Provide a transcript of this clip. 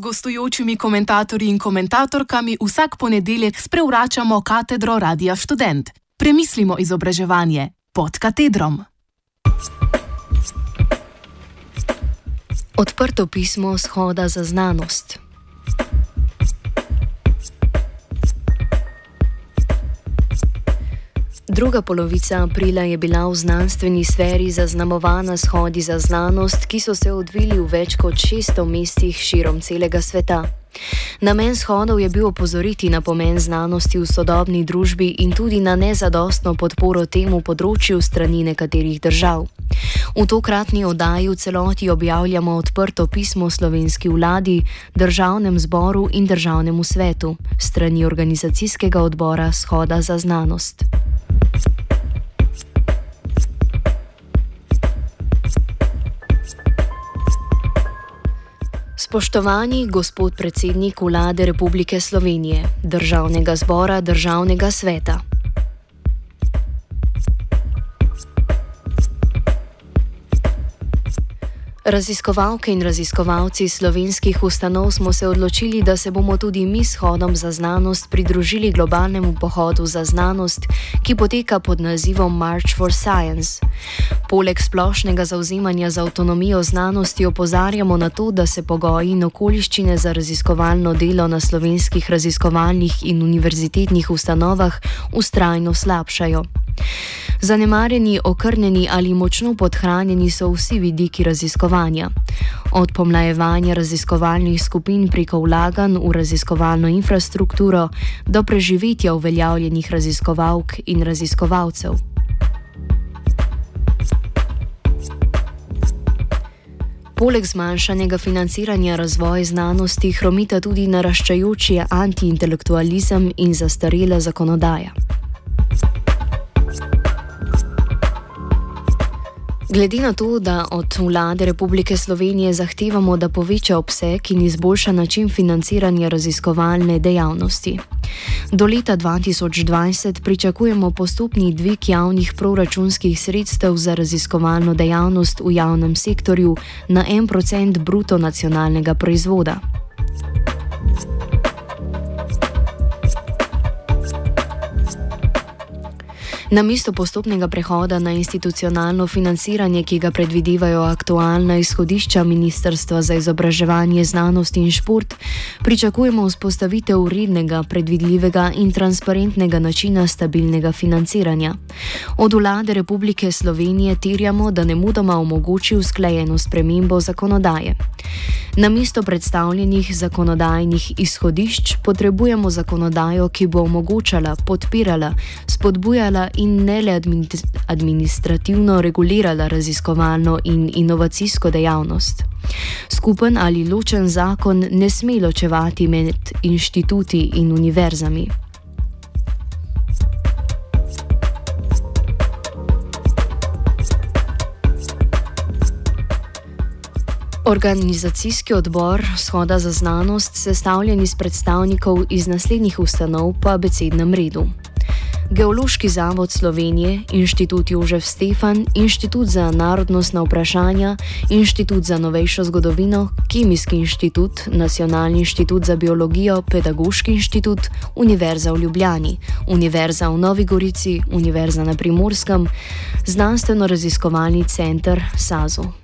gostujočimi komentatorji in komentatorkami vsak ponedeljek sprevračamo katedro Radia Student. Premislimo izobraževanje pod katedrom. Odprto pismo shoda za znanost. Druga polovica aprila je bila v znanstveni sferi zaznamovana s hodi za znanost, ki so se odvili v več kot 600 mestih širom celega sveta. Namen shodov je bil opozoriti na pomen znanosti v sodobni družbi in tudi na nezadostno podporo temu področju strani nekaterih držav. V tokratni oddaji v celoti objavljamo odprto pismo slovenski vladi, državnem zboru in državnemu svetu strani organizacijskega odbora Shoda za znanost. Spoštovani gospod predsednik vlade Republike Slovenije, državnega zbora, državnega sveta. Raziskovalke in raziskovalci slovenskih ustanov smo se odločili, da se bomo tudi mi s hodom za znanost pridružili globalnemu pohodu za znanost, ki poteka pod nazivom March for Science. Poleg splošnega zauzemanja za avtonomijo znanosti opozarjamo na to, da se pogoji in okoliščine za raziskovalno delo na slovenskih raziskovalnih in univerzitetnih ustanovah ustrajno slabšajo. Zanemarjeni, okrnjeni ali močno podhranjeni so vsi vidiki raziskovanja. Od pomlajevanja raziskovalnih skupin preko vlaganj v raziskovalno infrastrukturo do preživetja uveljavljenih raziskovalk in raziskovalcev. Poleg zmanjšanega financiranja razvoja znanosti hromita tudi naraščajoči antiintelektualizem in zastarela zakonodaja. Glede na to, da od vlade Republike Slovenije zahtevamo, da poveča obseg in izboljša način financiranja raziskovalne dejavnosti. Do leta 2020 pričakujemo postopni dvig javnih proračunskih sredstev za raziskovalno dejavnost v javnem sektorju na 1% bruto nacionalnega proizvoda. Na mesto postopnega prehoda na institucionalno financiranje, ki ga predvidevajo aktualna izhodišča Ministrstva za izobraževanje, znanost in šport, pričakujemo vzpostavitev urednega, predvidljivega in transparentnega načina stabilnega financiranja. Od vlade Republike Slovenije terjamo, da ne mudoma omogoči usklajeno spremembo zakonodaje. Na mesto predstavljenih zakonodajnih izhodišč potrebujemo zakonodajo, ki bo omogočala, podpirala, spodbujala in ne le administrativno regulirala raziskovalno in inovacijsko dejavnost. Skupen ali ločen zakon ne sme ločevati med inštituti in univerzami. Organizacijski odbor Shoda za znanost, sestavljen iz predstavnikov iz naslednjih ustanov po abecednem redu. Geološki zavod Slovenije, Inštitut Jožef Stefan, Inštitut za narodnostna vprašanja, Inštitut za novejšo zgodovino, Kemijski inštitut, Nacionalni inštitut za biologijo, Pedagoški inštitut, Univerza v Ljubljani, Univerza v Novi Gorici, Univerza na Primorskem, Znanstveno-raziskovalni center SAZO.